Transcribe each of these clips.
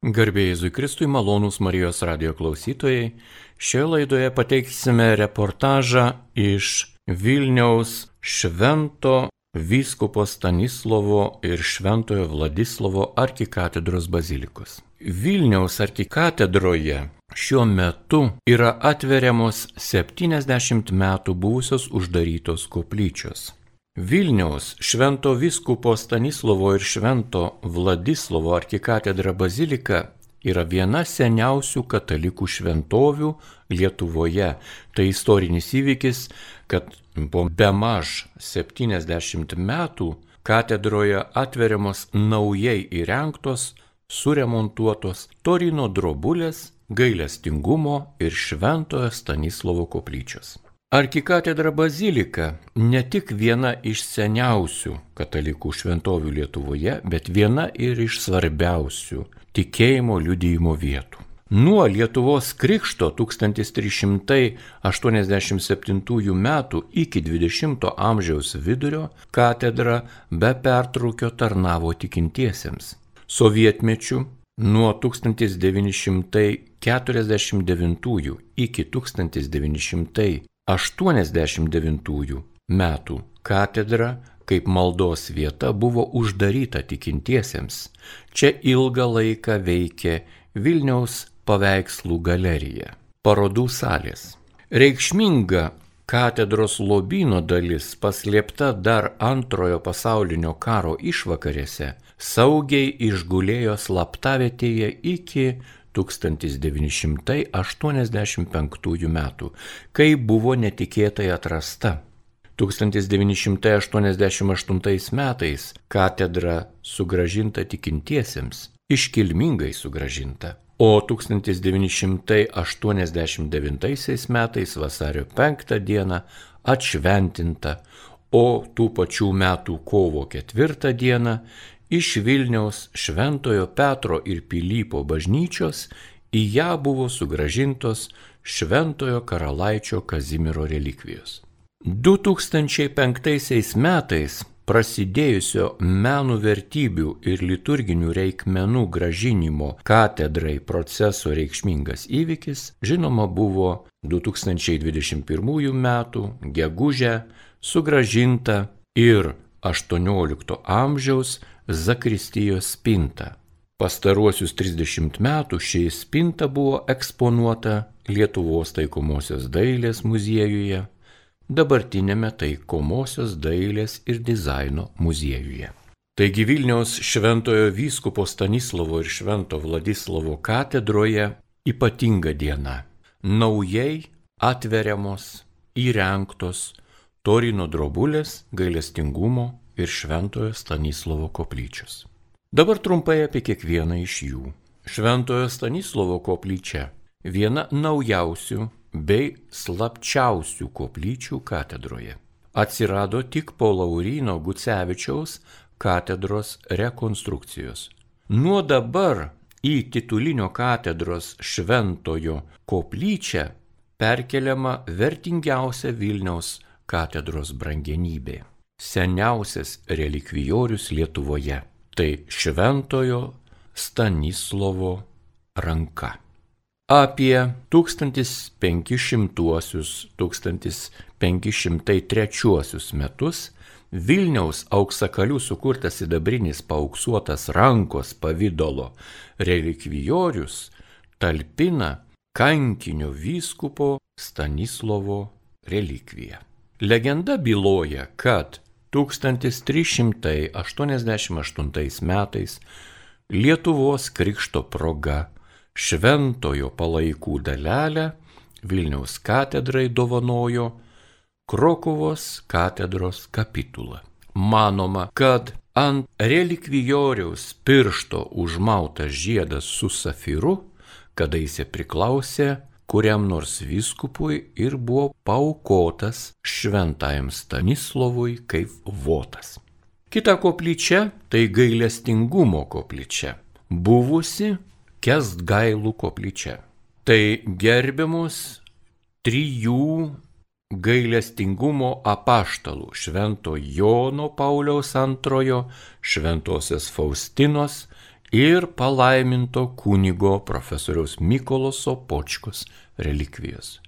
Garbėjai Jėzui Kristui malonūs Marijos radio klausytojai, šioje laidoje pateiksime reportažą iš Vilniaus švento vyskupo Stanislovo ir šventojo Vladislovo arkikatedros bazilikos. Vilniaus arkikatedroje šiuo metu yra atveriamos 70 metų buvusios uždarytos koplyčios. Vilniaus švento viskupo Stanislovo ir švento Vladislovo arkikatedra bazilika yra viena seniausių katalikų šventovių Lietuvoje. Tai istorinis įvykis, kad po bemaž 70 metų katedroje atveriamos naujai įrengtos, suremontuotos Torino drobulės, gailestingumo ir šventojo Stanislovo koplyčios. Arkikatedra bazilika ne tik viena iš seniausių katalikų šventovių Lietuvoje, bet viena ir iš svarbiausių tikėjimo liudyjimo vietų. Nuo Lietuvos krikšto 1387 metų iki 20 amžiaus vidurio katedra be pertraukio tarnavo tikintiesiems. Sovietmečių nuo 1949 iki 1900 89 metų katedra kaip maldos vieta buvo uždaryta tikintiesiems. Čia ilgą laiką veikė Vilniaus paveikslų galerija, parodų salės. Reikšminga katedros lobino dalis paslėpta dar antrojo pasaulinio karo išvakarėse saugiai išgulėjo slaptavietėje iki 1985 metų, kai buvo netikėtai atrasta. 1988 metais katedra sugražinta tikintiesiems, iškilmingai sugražinta, o 1989 metais vasario 5 dieną atšventinta, o tų pačių metų kovo 4 dieną iš Vilniaus Šventojo Petro ir Pilypo bažnyčios į ją buvo sugražintos Šventojo karalaičio Kazimiero relikvijos. 2005 metais prasidėjusio menų vertybių ir liturginių reikmenų gražinimo katedrai proceso reikšmingas įvykis, žinoma, buvo 2021 m. gegužę sugražinta ir XVIII amžiaus Zakristijos spinta. Pastaruosius 30 metų ši spinta buvo eksponuota Lietuvos taikomosios dailės muziejuje, dabartinėme taikomosios dailės ir dizaino muziejuje. Taigi Vilniaus šventojo vyskupo Stanislovo ir švento Vladislavo katedroje ypatinga diena. Naujai atveriamos, įrengtos Torino drobulės gailestingumo ir Šventojo Stanislovo koplyčios. Dabar trumpai apie kiekvieną iš jų. Šventojo Stanislovo koplyčia - viena naujausių bei slapčiausių koplyčių katedroje. Atsirado tik po Laurino Gucevičiaus katedros rekonstrukcijos. Nuo dabar į titulinio katedros šventojo koplyčią perkeliama vertingiausia Vilniaus katedros brangenybė seniausias relikvijorius Lietuvoje. Tai Šventojo Stanislovo ranka. Apie 1500-1503 metus Vilniaus auksakalių sukurtas sidabrinis paauksuotas rankos pavydalo relikvijorius talpina kankinio vyskupo Stanislovo relikviją. Legenda byloja, kad 1388 metais Lietuvos krikšto proga šventojo palaikų dalelę Vilniaus katedrai dovanojo Krokovos katedros kapitula. Manoma, kad ant relikvijoriaus piršto užmautas žiedas su safiru, kadaise priklausė kuriam nors vyskupui ir buvo paukotas šventajam Stanislovui kaip votas. Kita koplyčia tai gailestingumo koplyčia, buvusi Kestgailų koplyčia. Tai gerbiamus trijų gailestingumo apaštalų Švento Jono Pauliaus II, Šventosios Faustinos ir palaiminto kunigo profesoriaus Mykolo Sopočkos relikvijos.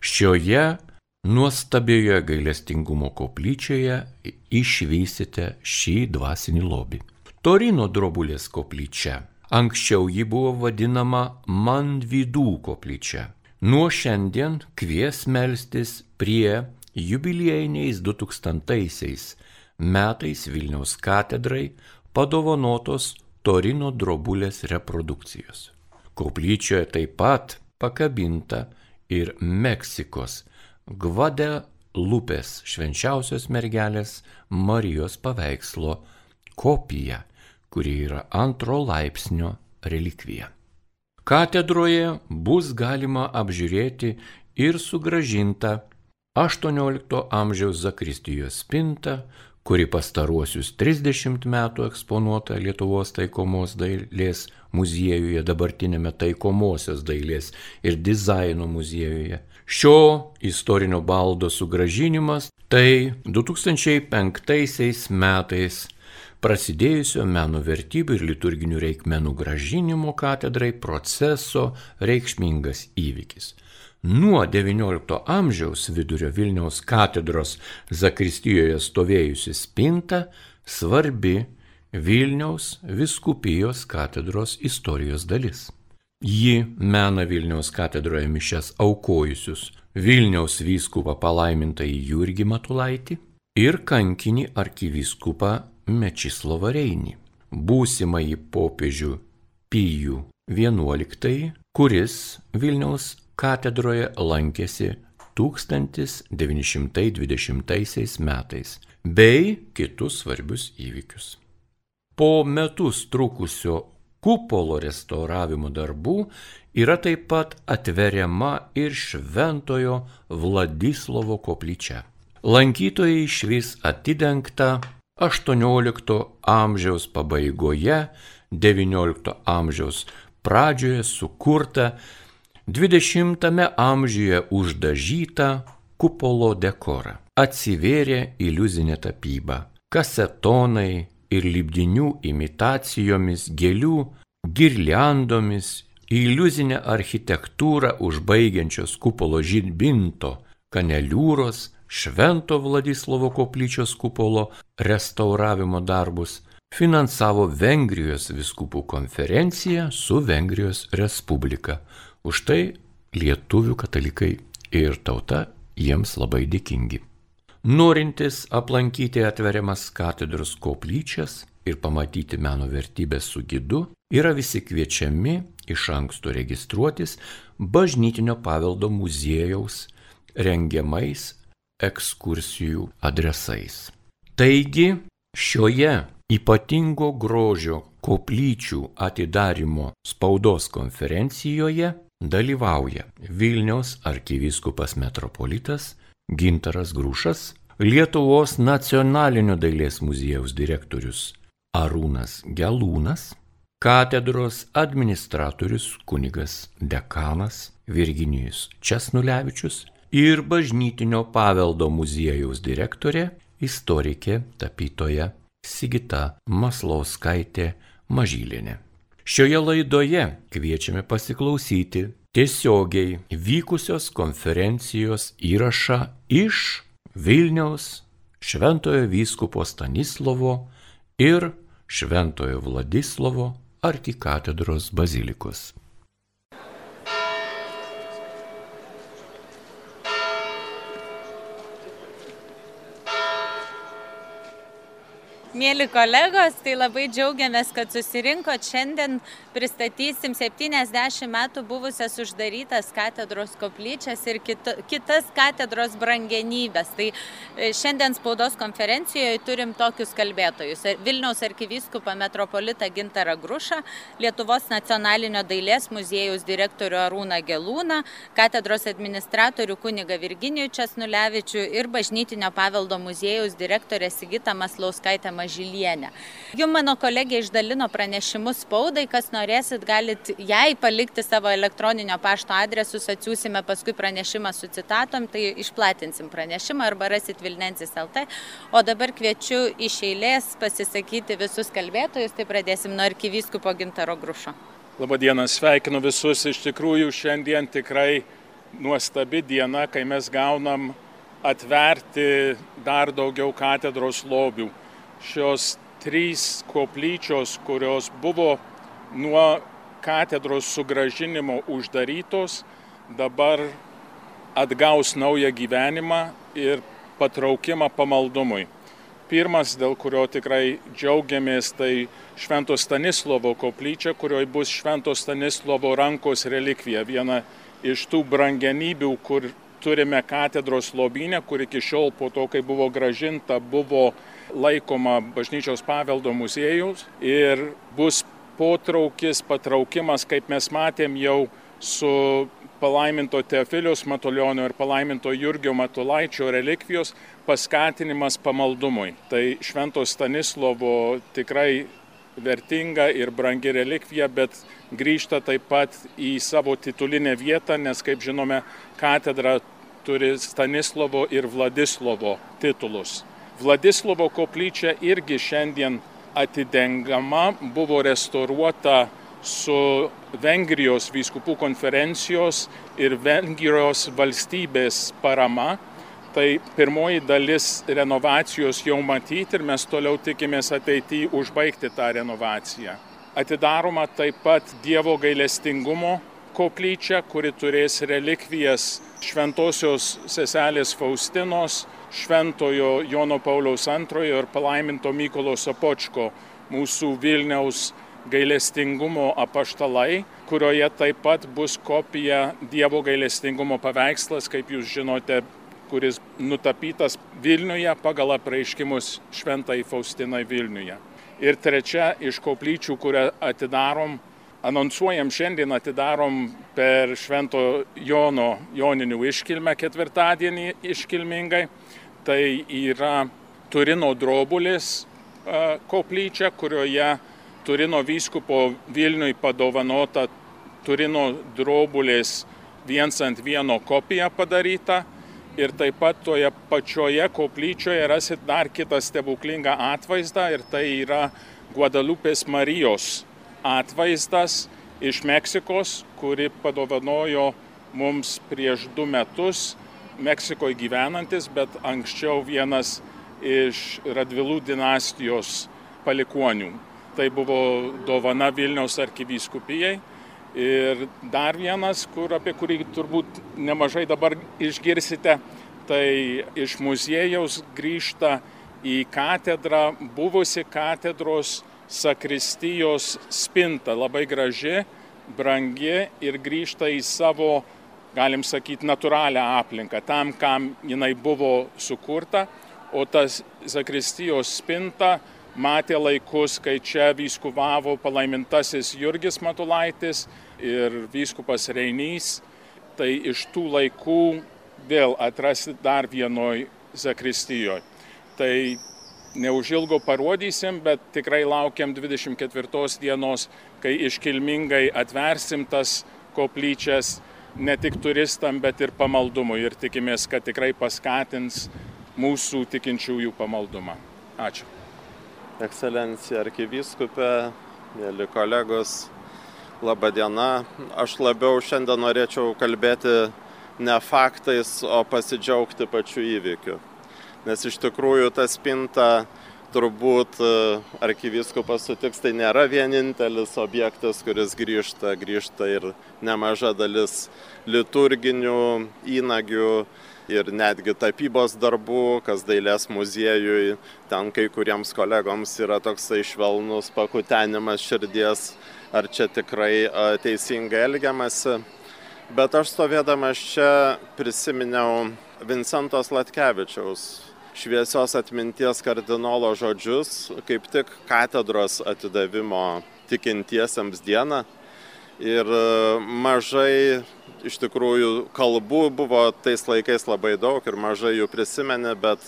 Šioje nuostabioje gailestingumo koplyčioje išvysite šį dvasinį lobį. Torino drobulės koplyčia. Anksčiau ji buvo vadinama Mandvidų koplyčia. Nuo šiandien kvies melstis prie jubiliejiniais 2000 metais Vilniaus katedrai padovanotos Torino drobulės reprodukcijos. Koplyčioje taip pat pakabinta ir Meksikos Gvadelupės švenčiausios mergelės Marijos paveikslo kopija, kuri yra antro laipsnio relikvija. Katedroje bus galima apžiūrėti ir sugražinta 18 amžiaus Zakristijos spinta, kuri pastaruosius 30 metų eksponuota Lietuvos taikomos dailės muziejuje, dabartinėme taikomosios dailės ir dizaino muziejuje. Šio istorinio baldo sugražinimas tai 2005 metais prasidėjusio meno vertybių ir liturginių reikmenų gražinimo katedrai proceso reikšmingas įvykis. Nuo XIX amžiaus vidurio Vilniaus katedros Zakristijoje stovėjusi spinta svarbi Vilniaus viskupijos katedros istorijos dalis. Ji mena Vilniaus katedroje mišes aukojusius Vilniaus vyskupą palaimintąjį Jurgį Matulaitį ir kankinį arkivyskupą Mečislovą Reinį, būsimąjį popiežių Pijų XI, kuris Vilniaus katedroje lankėsi 1920 metais bei kitus svarbius įvykius. Po metus trukusio kupolo restauravimo darbų yra taip pat atveriama ir Šventojo Vladislovo koplyčia. Lankytojai išvis atidengta 18 amžiaus pabaigoje, 19 amžiaus pradžioje sukurta 20 amžiuje uždažytą kupolo dekorą. Atsivėrė iliuzinė tapyba. Kasetonai ir lipdinių imitacijomis, gėlių, girliandomis, iliuzinę architektūrą užbaigiančios kupolo žydbinto, kaneliūros, Švento Vladislovo koplyčios kupolo restauravimo darbus finansavo Vengrijos viskupų konferencija su Vengrijos Respublika Už tai lietuvių katalikai ir tauta jiems labai dėkingi. Norintis aplankyti atveriamas katedros koplyčias ir pamatyti meno vertybės su gidu, yra visi kviečiami iš anksto registruotis bažnytinio paveldo muziejaus rengiamais ekskursijų adresais. Taigi, šioje ypatingo grožio koplyčių atidarimo spaudos konferencijoje dalyvauja Vilniaus arkivyskupas metropolitas Gintaras Grūšas, Lietuvos nacionalinio dailės muziejaus direktorius Arūnas Gelūnas, katedros administratorius kunigas dekanas Virginijus Česnulevičius ir bažnytinio paveldo muziejaus direktorė istorikė tapytoja Sigita Maslauskaitė Mažylinė. Šioje laidoje kviečiame pasiklausyti tiesiogiai vykusios konferencijos įrašą iš Vilniaus Šventojo vyskupo Stanislovo ir Šventojo Vladislovo arkikatedros bazilikos. Mėly kolegos, tai labai džiaugiamės, kad susirinkot. Šiandien pristatysim 70 metų buvusias uždarytas katedros koplyčias ir kitas katedros brangenybės. Tai e, šiandien spaudos konferencijoje turim tokius kalbėtojus. Vilniaus arkivyskupą metropolitą Gintarą Grušą, Lietuvos nacionalinio dailės muziejaus direktorių Arūną Gelūną, katedros administratorių kuniga Virginijų Česnulevičių ir bažnytinio paveldo muziejaus direktorę Sigitą Maslauskaitę Mažytę. Mažylienė. Jums mano kolegė išdalino pranešimus spaudai, kas norėsit, galit jai palikti savo elektroninio pašto adresus, atsiūsime paskui pranešimą su citatom, tai išplatinsim pranešimą arba rasit Vilnensis LT. O dabar kviečiu iš eilės pasisakyti visus kalbėtojus, tai pradėsim nuo arkivyskupo Gintaro Grušo. Labadiena, sveikinu visus. Iš tikrųjų, šiandien tikrai nuostabi diena, kai mes gaunam atverti dar daugiau katedros lobių. Šios trys koplyčios, kurios buvo nuo katedros sugražinimo uždarytos, dabar atgaus naują gyvenimą ir patraukimą pamaldumui. Pirmas, dėl kurio tikrai džiaugiamės, tai Švento Stanislovo koplyčia, kurioje bus Švento Stanislovo rankos relikvija. Viena iš tų brangenybių, kur turime katedros lobinę, kur iki šiol po to, kai buvo gražinta, buvo laikoma bažnyčios paveldo muziejus ir bus potraukis, patraukimas, kaip mes matėm jau su palaiminto Teofilius Matulionio ir palaiminto Jurgio Matulaičio relikvijos paskatinimas pamaldumui. Tai Švento Stanislovo tikrai vertinga ir brangi relikvija, bet grįžta taip pat į savo titulinę vietą, nes, kaip žinome, katedra turi Stanislovo ir Vladislovo titulus. Vladislovo koplyčia irgi šiandien atidengama, buvo restauruota su Vengrijos vyskupų konferencijos ir Vengrijos valstybės parama. Tai pirmoji dalis renovacijos jau matyti ir mes toliau tikimės ateityje užbaigti tą renovaciją. Atidaroma taip pat Dievo gailestingumo koplyčia, kuri turės relikvijas šventosios seselės Faustinos, šventojo Jono Pauliaus II ir palaiminto Mykolo Sapočko, mūsų Vilniaus gailestingumo apaštalai, kurioje taip pat bus kopija Dievo gailestingumo paveikslas, kaip jūs žinote, kuris nutapytas Vilniuje pagal apreiškimus šventai Faustinai Vilniuje. Ir trečia iš koplyčių, kurią atidarom, anonsuojam šiandien, atidarom per Švento Jono joninių iškilmę ketvirtadienį iškilmingai. Tai yra Turino drobulės koplyčia, kurioje Turino vyskupo Vilniui padovanota Turino drobulės viens ant vieno kopija padaryta. Ir taip pat toje pačioje koplyčioje rasit dar kitą stebuklingą atvaizdą ir tai yra Guadalupės Marijos atvaizdas iš Meksikos, kuri padovanojo mums prieš du metus Meksikoje gyvenantis, bet anksčiau vienas iš Radvilų dinastijos palikonių tai buvo dovana Vilniaus arkivyskupijai. Ir dar vienas, kur, apie kurį turbūt nemažai dabar išgirsite, tai iš muziejaus grįžta į katedrą, buvusi katedros sakristijos spinta, labai graži, brangi ir grįžta į savo, galim sakyti, natūralią aplinką, tam, kam jinai buvo sukurta, o tas sakristijos spinta matė laikus, kai čia vyskupavo palaimintasis Jurgis Matulaitis ir vyskupas Reinys. Tai iš tų laikų vėl atrasti dar vienoj zakristijoje. Tai neužilgo parodysim, bet tikrai laukiam 24 dienos, kai iškilmingai atversim tas koplyčias ne tik turistam, bet ir pamaldumui. Ir tikimės, kad tikrai paskatins mūsų tikinčiųjų pamaldumą. Ačiū ekscelencija arkivyskupė, mėly kolegos, laba diena. Aš labiau šiandien norėčiau kalbėti ne faktais, o pasidžiaugti pačiu įvykiu. Nes iš tikrųjų ta spinta turbūt e, arkivyskupas sutiks, tai nėra vienintelis objektas, kuris grįžta, grįžta ir nemaža dalis liturginių įnagių ir netgi tapybos darbų, kas dailės muziejui, ten kai kuriems kolegoms yra toksai švelnus pakutenimas širdies, ar čia tikrai teisingai elgiamasi. Bet aš stovėdamas čia prisiminiau Vincentos Latkevičiaus šviesios atminties kardinolo žodžius, kaip tik katedros atidavimo tikintiesiems dieną. Ir mažai iš tikrųjų kalbų buvo tais laikais labai daug ir mažai jų prisimeni, bet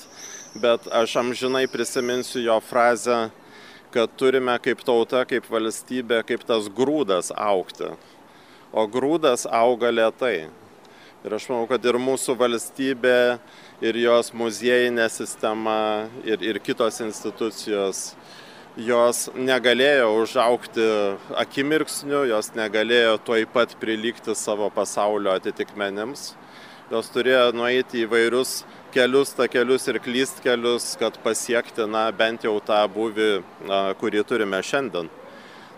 bet aš amžinai prisiminsiu jo frazę, kad turime kaip tauta, kaip valstybė, kaip tas grūdas aukti. O grūdas auga lietai. Ir aš manau, kad ir mūsų valstybė, ir jos muziejinė sistema, ir, ir kitos institucijos, jos negalėjo užaukti akimirksniu, jos negalėjo tuoj pat prilygti savo pasaulio atitikmenims. Jos turėjo nueiti įvairius kelius, takelius ir klystkelius, kad pasiekti, na, bent jau tą buvį, na, kurį turime šiandien.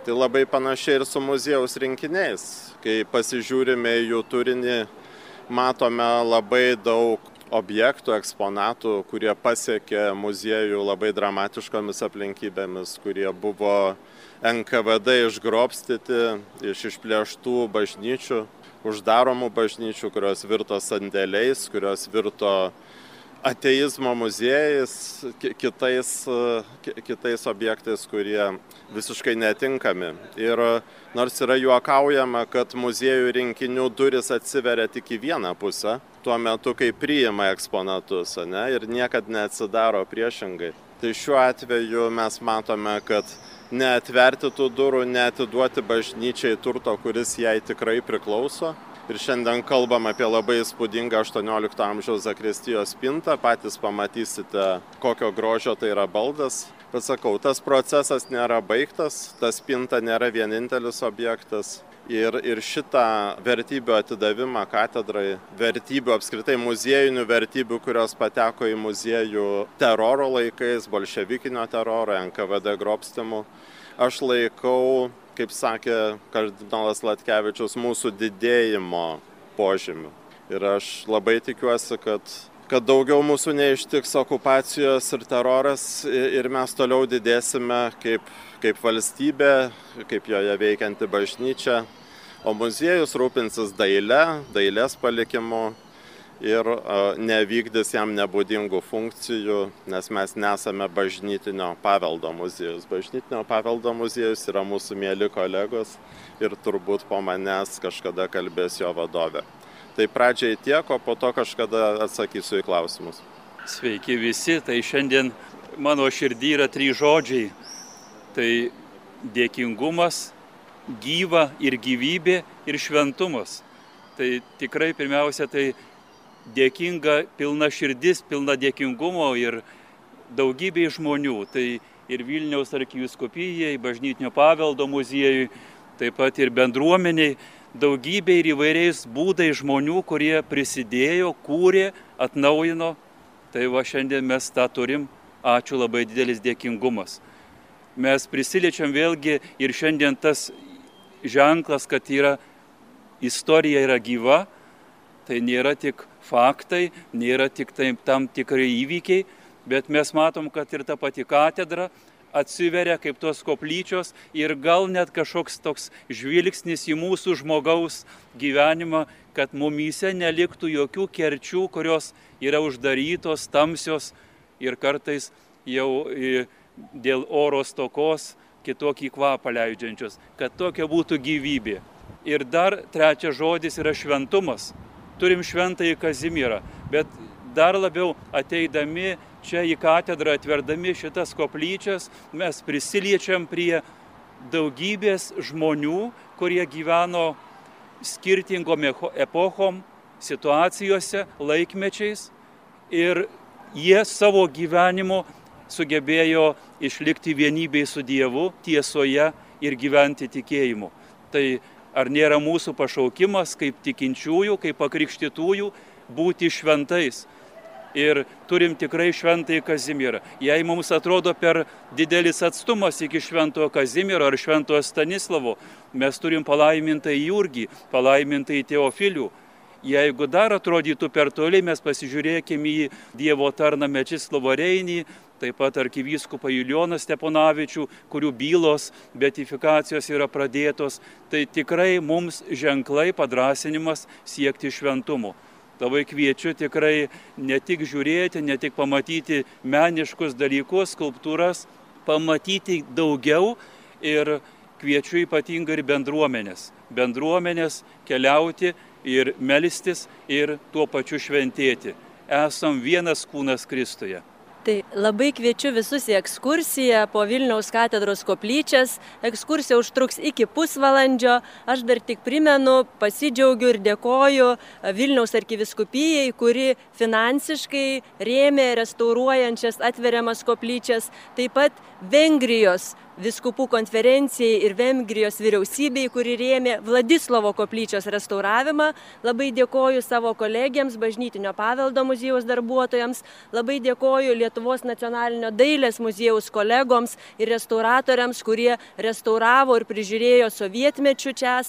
Tai labai panašiai ir su muziejaus rinkiniais. Kai pasižiūrime jų turinį, matome labai daug objektų, eksponatų, kurie pasiekė muziejų labai dramatiškomis aplinkybėmis, kurie buvo NKVD išgrobstyti iš išplėštų bažnyčių, uždaromų bažnyčių, kurios virto sandėliais, kurios virto ateizmo muziejais, kitais, kitais objektais, kurie visiškai netinkami. Ir nors yra juokaujama, kad muziejų rinkinių duris atsiveria tik į vieną pusę, tuo metu, kai priima eksponatus, ne, ir niekad neatsidaro priešingai. Tai šiuo atveju mes matome, kad neatverti tų durų, neatiduoti bažnyčiai turto, kuris jai tikrai priklauso, ir šiandien kalbam apie labai įspūdingą aštuoniolikto amžiaus zakristijos spintą. Patys pamatysite kokio grožio tai yra baldas. Bet sakau tas procesas nėra baigtas ta spinta nėra vienintelis objektas ir ir šitą vertybių atidavimą katedrai vertybių apskritai muziejinių vertybių kurios pateko į muziejų teroro laikais bolševikinio teroro nkvd grobstymu aš laikau kaip sakė kardinolas Latkevičius, mūsų didėjimo požymių. Ir aš labai tikiuosi, kad, kad daugiau mūsų neištiks okupacijos ir teroras ir mes toliau didėsime kaip, kaip valstybė, kaip joje veikianti bažnyčia, o muziejus rūpinsis daile, dailės palikimu ir nevykdys jam nebūdingų funkcijų, nes mes nesame bažnytinio paveldo muziejus. Bažnytinio paveldo muziejus yra mūsų mėly kolegos ir turbūt po manęs kažkada kalbės jo vadovė. Tai pradžiai tiek, o po to kažkada atsakysiu į klausimus. Sveiki visi, tai šiandien mano širdį yra trys žodžiai. Tai dėkingumas, gyva ir gyvybė ir šventumas. Tai tikrai pirmiausia, tai dėkinga, pilna širdis, pilna dėkingumo ir daugybė žmonių. Tai ir Vilniaus arkiviskupijai, bažnytinio paveldo muziejui, taip pat ir bendruomeniai, daugybė ir įvairiais būdais žmonių, kurie prisidėjo, kūrė, atnaujino. Tai va šiandien mes tą turim. Ačiū labai didelis dėkingumas. Mes prisiliečiam vėlgi ir šiandien tas ženklas, kad yra istorija yra gyva, tai nėra tik faktai, nėra tik tai tam tikrai įvykiai, bet mes matom, kad ir ta pati katedra atsiveria kaip tos koplyčios ir gal net kažkoks toks žvilgsnis į mūsų žmogaus gyvenimą, kad mumyse neliktų jokių kerčių, kurios yra uždarytos, tamsios ir kartais jau dėl oro stokos kitokį kvapą leidžiančios, kad tokia būtų gyvybė. Ir dar trečias žodis yra šventumas turim šventąjį Kazimierą, bet dar labiau ateidami čia į katedrą, atverdami šitas koplyčias, mes prisiliečiam prie daugybės žmonių, kurie gyveno skirtingom epochom, situacijose, laikmečiais ir jie savo gyvenimu sugebėjo išlikti vienybėj su Dievu, tiesoje ir gyventi tikėjimu. Tai Ar nėra mūsų pašaukimas kaip tikinčiųjų, kaip pakrikštytųjų būti šventais? Ir turim tikrai šventąjį Kazimierą. Jei mums atrodo per didelis atstumas iki šventojo Kazimiero ar šventojo Stanislavo, mes turim palaimintą į Jurgį, palaimintą į Teofilių. Jeigu dar atrodytų per toli, mes pasižiūrėkime į Dievo tarną Mečislavą Reinį, taip pat arkivyskupą Julijoną Steponavičių, kurių bylos betifikacijos yra pradėtos, tai tikrai mums ženklai padrasinimas siekti šventumo. Labai kviečiu tikrai ne tik žiūrėti, ne tik pamatyti meniškus dalykus, skulptūras, pamatyti daugiau ir kviečiu ypatingai ir bendruomenės. Bendruomenės keliauti ir melstis ir tuo pačiu šventėti. Esam vienas kūnas Kristuje. Tai labai kviečiu visus į ekskursiją po Vilniaus katedros koplyčias. Ekskursija užtruks iki pusvalandžio. Aš dar tik primenu, pasidžiaugiu ir dėkoju Vilniaus arkiviskupijai, kuri finansiškai rėmė restauruojančias atveriamas koplyčias. Taip pat Vengrijos viskupų konferencijai ir Vengrijos vyriausybei, kuri rėmė Vladislovo koplyčios restauravimą. Labai dėkoju savo kolegiams, bažnytinio paveldo muziejaus darbuotojams, labai dėkoju Lietuvos nacionalinio dailės muziejaus kolegoms ir restauratoriams, kurie restauravo ir prižiūrėjo sovietmečių čia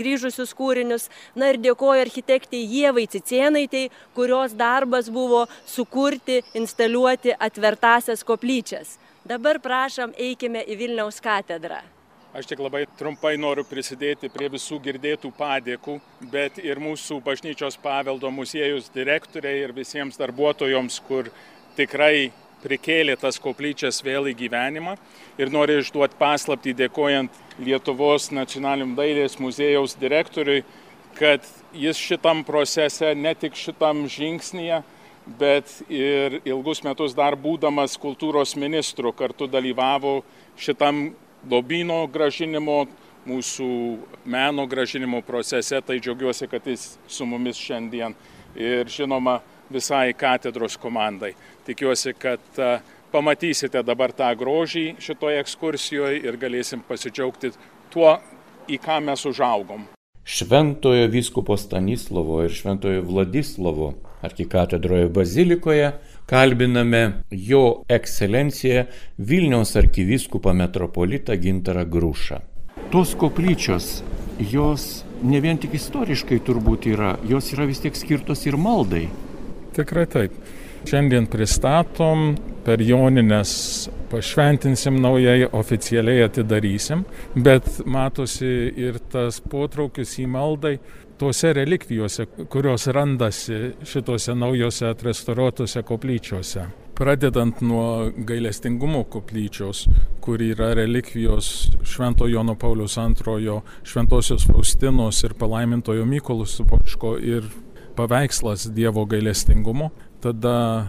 grįžusius kūrinius. Na ir dėkoju architektai Jievai Cicienaitei, kurios darbas buvo sukurti, instaliuoti atvertasias koplyčias. Dabar prašom, eikime į Vilniaus katedrą. Aš tik labai trumpai noriu prisidėti prie visų girdėtų padėkų, bet ir mūsų bažnyčios paveldo muziejus direktoriai ir visiems darbuotojams, kur tikrai prikėlė tas koplyčias vėl į gyvenimą. Ir noriu išduoti paslapti dėkojant Lietuvos nacionaliniam dailės muziejaus direktoriui, kad jis šitam procese, ne tik šitam žingsnyje, bet ir ilgus metus dar būdamas kultūros ministru kartu dalyvavo šitam lobyno gražinimo, mūsų meno gražinimo procese, tai džiaugiuosi, kad jis su mumis šiandien ir žinoma visai katedros komandai. Tikiuosi, kad pamatysite dabar tą grožį šitoje ekskursijoje ir galėsim pasidžiaugti tuo, į ką mes užaugom. Šventojo vyskupo Stanislovo ir Šventojo Vladislovo arkikatedroje bazilikoje kalbiname jo ekscelenciją Vilniaus arkivyskupą metropolitą Gintarą Grušą. Tos koplyčios, jos ne vien tik istoriškai turbūt yra, jos yra vis tiek skirtos ir maldai. Tikrai taip. Šiandien pristatom per joninės pašventinsim naujai, oficialiai atidarysim, bet matosi ir tas potraukis į maldai tuose relikvijose, kurios randasi šituose naujose atrestauruotose koplyčiose. Pradedant nuo gailestingumo koplyčios, kur yra relikvijos Švento Jono Paulius II, Šventosios Faustinos ir palaimintojo Mykolo Supočko ir paveikslas Dievo gailestingumo, tada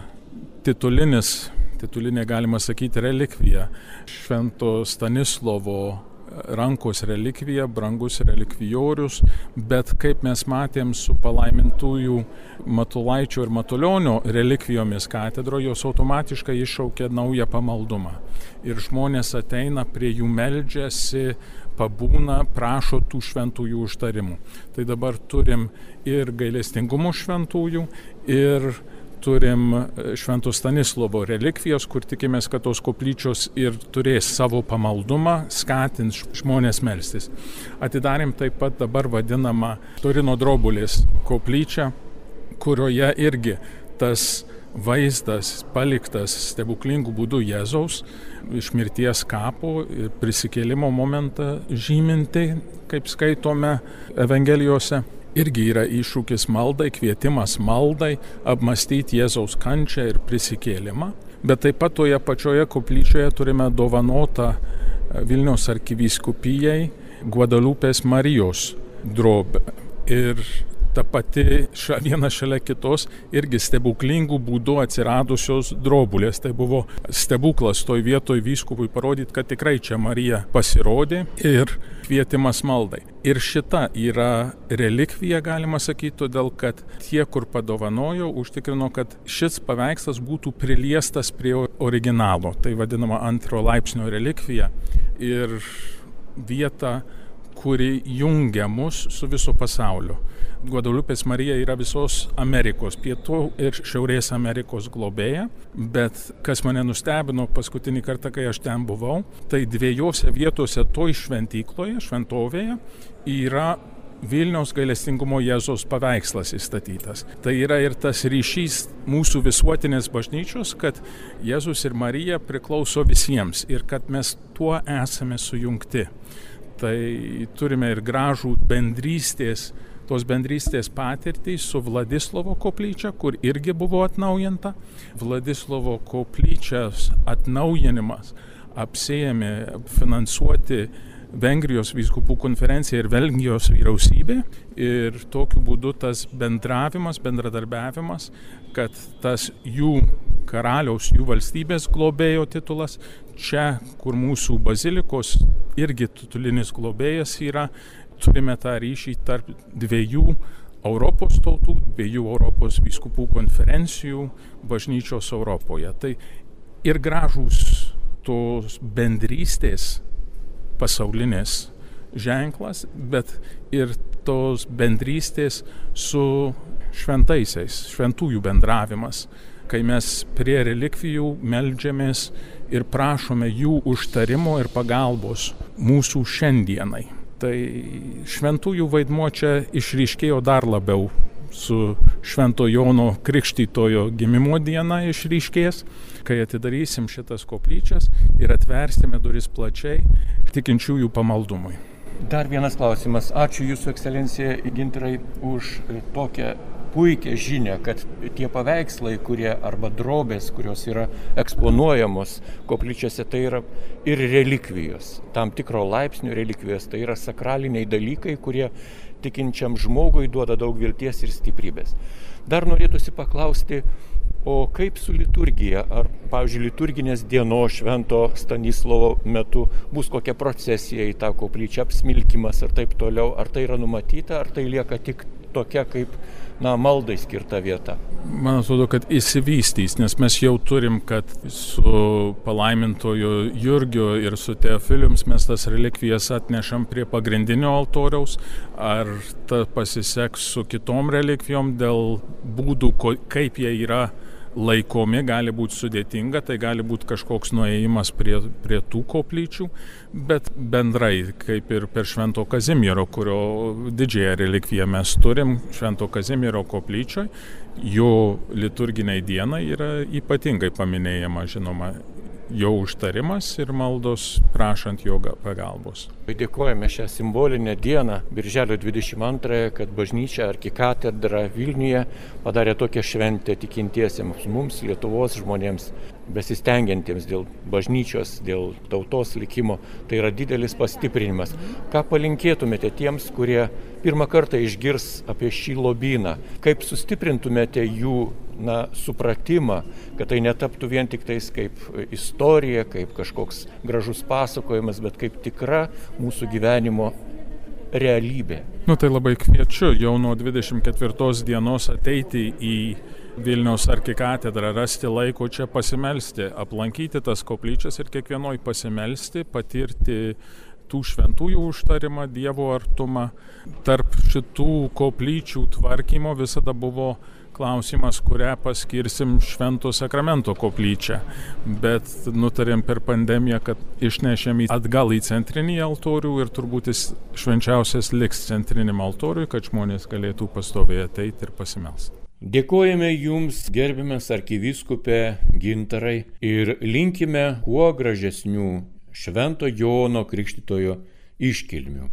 titulinis, titulinė galima sakyti relikvija Švento Stanislovo rankos relikvija, brangus relikvijorius, bet kaip mes matėm su palaimintųjų Matulaičio ir Matulionio relikvijomis katedroje, jos automatiškai iššaukia naują pamaldumą. Ir žmonės ateina prie jų meldžiasi, pabūna, prašo tų šventųjų užtarimų. Tai dabar turim ir gailestingumo šventųjų, ir turim e, Švento Stanislovo relikvijos, kur tikimės, kad tos koplyčios ir turės savo pamaldumą, skatins žmonės melstis. Atidarėm taip pat dabar vadinamą Torino drobulės koplyčią, kurioje irgi tas vaizdas paliktas stebuklingų būdų Jėzaus iš mirties kapo ir prisikėlimo momentą žyminti, kaip skaitome Evangelijose irgi yra iššūkis maldai, kvietimas maldai, apmastyti Jėzaus kančią ir prisikėlimą. Bet taip pat toje pačioje koplyčioje turime dovanotą e, Vilniaus arkivyskupijai Guadalupės Marijos drobę. Ir ta pati ša, viena šalia kitos irgi stebuklingų būdų atsiradusios drobulės. Tai buvo stebuklas toj vietoj vyskupui parodyti, kad tikrai čia Marija pasirodė ir kvietimas maldai. Ir šita yra relikvija, galima sakyti, todėl kad tie, kur padovanojo, užtikrino, kad šis paveikslas būtų priliestas prie originalo. Tai vadinama antro laipsnio relikvija. Ir vieta kuri jungia mus su viso pasaulio. Guadalupės Marija yra visos Amerikos, pietų ir Šiaurės Amerikos globėja, bet kas mane nustebino paskutinį kartą, kai aš ten buvau, tai dviejose vietose toj šventykloje, šventovėje yra Vilniaus gailestingumo Jėzos paveikslas įstatytas. Tai yra ir tas ryšys mūsų visuotinės bažnyčios, kad Jėzus ir Marija priklauso visiems ir kad mes tuo esame sujungti. Tai turime ir gražų bendrystės tos bendrystės patirtį su Vladislovo koplyčia, kur irgi buvo atnaujinta. Vladislovo koplyčios atnaujinimas apsėjami finansuoti Vengrijos vyskupų konferencija ir Belgijos vyriausybė ir tokiu būdu tas bendravimas, bendradarbiavimas, kad tas jų karaliaus, jų valstybės globėjo titulas. Čia, kur mūsų bazilikos irgi titulinis globėjas yra, turime tą ryšį tarp dviejų Europos tautų, dviejų Europos vyskupų konferencijų bažnyčios Europoje. Tai ir gražūs tos bendrystės pasaulinės ženklas, bet ir tos bendrystės su šventaisiais, šventųjų bendravimas, kai mes prie relikvijų melžiamės ir prašome jų užtarimo ir pagalbos mūsų šiandienai. Tai šventųjų vaidmuo čia išryškėjo dar labiau su Švento Jono Krikštytojo gimimo diena išryškės, kai atidarysim šitas koplyčias ir atversime duris plačiai tikinčiųjų pamaldumui. Dar vienas klausimas. Ačiū Jūsų ekscelencija Ginterai už tokią puikią žinią, kad tie paveikslai, kurie arba drobės, kurios yra eksponuojamos koplyčiose, tai yra ir relikvijos, tam tikro laipsnio relikvijos, tai yra sakraliniai dalykai, kurie tikinčiam žmogui duoda daug vilties ir stiprybės. Dar norėtųsi paklausti, o kaip su liturgija? Ar, pavyzdžiui, liturginės dienos švento Stanislovo metu bus kokia procesija į tą koplyčią, apsmilkimas ir taip toliau? Ar tai yra numatyta, ar tai lieka tik tokia kaip na, maldai skirta vieta. Man atrodo, kad įsivystys, nes mes jau turim, kad su palaimintoju Jurgiu ir su Teofiliums mes tas relikvijas atnešam prie pagrindinio altoriaus, ar ta pasiseks su kitom relikvijom dėl būdų, kaip jie yra laikomi, gali būti sudėtinga, tai gali būti kažkoks nuėjimas prie, prie tų koplyčių, bet bendrai, kaip ir per Švento Kazimiero, kurio didžiąją relikviją mes turim, Švento Kazimiero koplyčioje, jo liturginiai dienai yra ypatingai paminėjama, žinoma, jo užtarimas ir maldos prašant jo pagalbos. Dėkojame šią simbolinę dieną, Birželio 22, kad bažnyčia arkikatedra Vilniuje padarė tokią šventę tikintiesiems mums, Lietuvos žmonėms, besistengiantiems dėl bažnyčios, dėl tautos likimo. Tai yra didelis pastiprinimas. Ką palinkėtumėte tiems, kurie pirmą kartą išgirs apie šį lobyną? Kaip sustiprintumėte jų na, supratimą, kad tai netaptų vien tik tais kaip istorija, kaip kažkoks gražus pasakojimas, bet kaip tikra mūsų gyvenimo realybė. Nu tai labai kviečiu jau nuo 24 dienos ateiti į Vilniaus arkikatedrą, rasti laiko čia pasimelsti, aplankyti tas koplyčias ir kiekvienoj pasimelsti, patirti tų šventųjų užtarimą, Dievo artumą. Tarp šitų koplyčių tvarkymo visada buvo klausimas, kurią paskirsim Švento sakramento koplyčią. Bet nutarėm per pandemiją, kad išnešėm atgal į centrinį altorių ir turbūt jis švenčiausias liks centriniam altoriui, kad žmonės galėtų pastoviai ateiti ir pasimelsti. Dėkojame Jums, gerbiamas arkiviskupė Gintarai, ir linkime kuo gražesnių Švento Jono Krikštitojo iškilmių.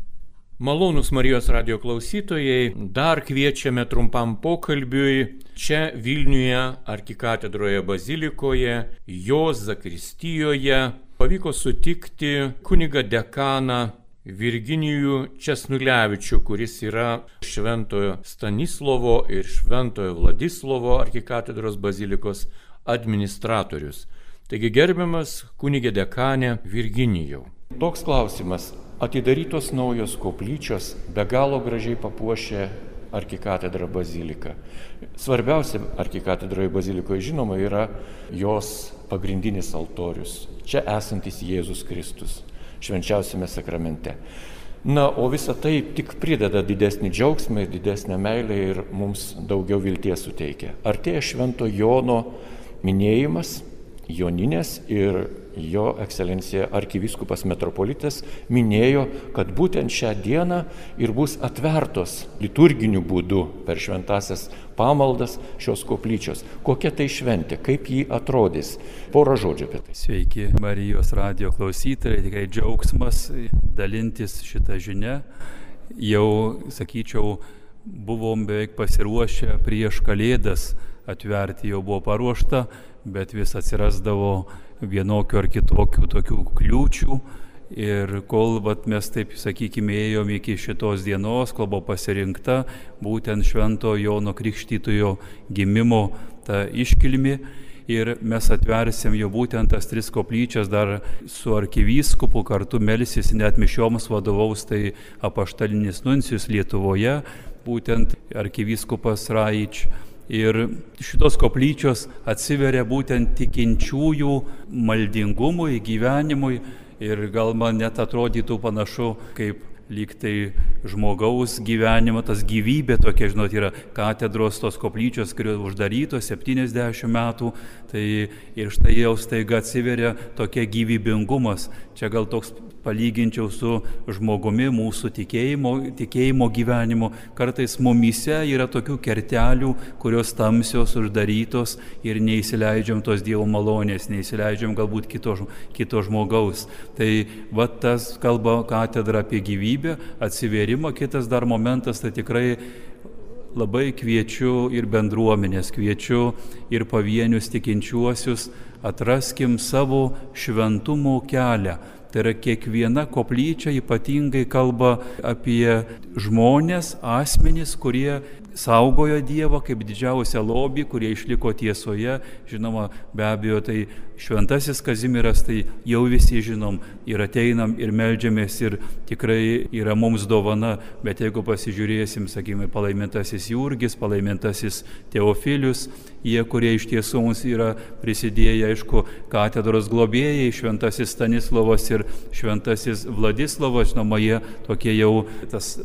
Malonus Marijos radio klausytojai, dar kviečiame trumpam pokalbiui čia Vilniuje, arkikatedroje bazilikoje, jos zakristijoje. Pavyko sutikti kuniga dekaną Virginijų Česnulevičių, kuris yra Šventojo Stanislovo ir Šventojo Vladislovo arkikatedros bazilikos administratorius. Taigi gerbiamas kunigė dekanė Virginijau. Toks klausimas, atidarytos naujos koplyčios be galo gražiai papuošė arkikatedrą baziliką. Svarbiausia arkikatedroje bazilikoje žinoma yra jos pagrindinis altorius, čia esantis Jėzus Kristus, švenčiausiame sakramente. Na, o visa tai tik prideda didesnį džiaugsmą ir didesnę meilę ir mums daugiau vilties suteikia. Artėja Švento Jono minėjimas, Joninės ir jo ekscelencija arkiviskupas metropolitas minėjo, kad būtent šią dieną ir bus atvertos liturginiu būdu per šventasias pamaldas šios koplyčios. Kokia tai šventė, kaip ji atrodys. Porą žodžių apie tai. Sveiki, Marijos radio klausytojai, tikrai džiaugsmas dalintis šitą žinią. Jau, sakyčiau, buvom beveik pasiruošę prieš kalėdas atverti, jau buvo paruošta, bet vis atsirasdavo vienokių ar kitokių tokių kliūčių. Ir kol vat, mes taip, sakykime, ėjom iki šitos dienos, kol buvo pasirinkta būtent Švento Jono Krikštytojo gimimo ta iškilmi, ir mes atversim jau būtent tas tris koplyčias dar su arkivyskupu kartu melsis net mišioms vadovaus tai apaštalinis nuncijus Lietuvoje, būtent arkivyskupas Raič. Ir šitos koplyčios atsiveria būtent tikinčiųjų maldingumui, gyvenimui. Ir gal man net atrodytų panašu kaip lyg tai žmogaus gyvenimo, tas gyvybė tokia, žinot, yra katedros tos koplyčios, kurios uždarytos 70 metų, tai ir štai jau staiga atsiveria tokia gyvybingumas. Čia gal toks palyginčiau su žmogumi, mūsų tikėjimo, tikėjimo gyvenimu. Kartais mumyse yra tokių kertelių, kurios tamsios, uždarytos ir neįsileidžiam tos Dievo malonės, neįsileidžiam galbūt kito, kito žmogaus. Tai va tas kalba katedra apie gyvybę, atsivėrimą, kitas dar momentas, tai tikrai labai kviečiu ir bendruomenės, kviečiu ir pavienius tikinčiuosius, atraskim savo šventumo kelią Tai yra kiekviena koplyčia ypatingai kalba apie žmonės, asmenys, kurie saugojo Dievą kaip didžiausią lobį, kurie išliko tiesoje. Žinoma, be abejo, tai šventasis Kazimiras, tai jau visi žinom ir ateinam ir melžiamės ir tikrai yra mums dovana, bet jeigu pasižiūrėsim, sakykime, palaimintasis Jurgis, palaimintasis Teofilius, jie, kurie iš tiesų mums yra prisidėję, aišku, katedros globėjai, šventasis Stanislavas ir šventasis Vladislavas, žinoma, jie tokie jau tas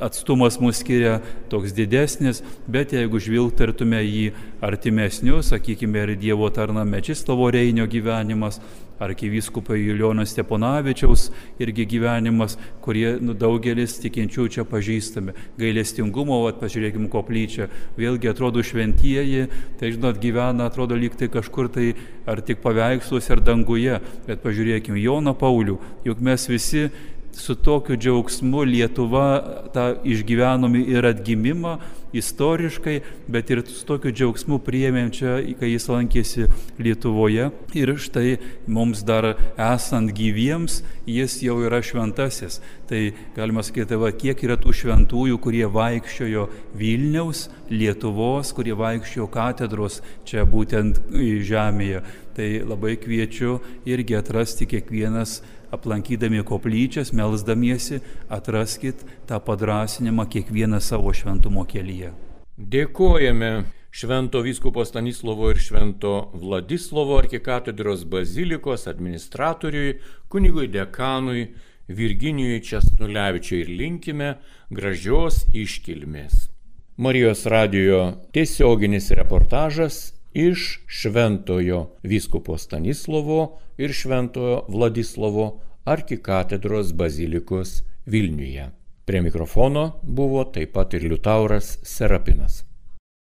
atstumas mus skiria toks didesnis, bet jeigu žvilgtartume į artimesnius, sakykime, ir Dievo tarna Mečislovo Reinio gyvenimas, arkivyskupai Julijono Steponavičiaus irgi gyvenimas, kurie nu, daugelis tikinčių čia pažįstame. Gailestingumo, vat, pažiūrėkime, koplyčia, vėlgi atrodo šventieji, tai žinot, gyvena, atrodo lyg tai kažkur tai ar tik paveiksluose, ar danguje, bet pažiūrėkime, Joną Paulių, juk mes visi su tokiu džiaugsmu Lietuva tą išgyvenom ir atgimimą istoriškai, bet ir su tokiu džiaugsmu priėmėm čia, kai jis lankėsi Lietuvoje. Ir štai mums dar esant gyviems, jis jau yra šventasis. Tai galima sakyti, va, kiek yra tų šventųjų, kurie vaikščiojo Vilniaus, Lietuvos, kurie vaikščiojo katedros čia būtent žemėje. Tai labai kviečiu irgi atrasti kiekvienas aplankydami koplyčias, melzdamiesi, atraskit tą padrasinimą kiekvieną savo šventumo kelyje. Dėkojame Švento vyskupo Stanislovo ir Švento Vladislovo arkikatedros bazilikos administratoriui, kunigui dekanui Virginijui Česnulevičiui ir linkime gražios iškilmės. Marijos radijo tiesioginis reportažas iš Šventojo vyskupo Stanislovo ir Šventojo Vladislovo arkikatedros bazilikos Vilniuje. Prie mikrofono buvo taip pat ir Liutauras Serapinas.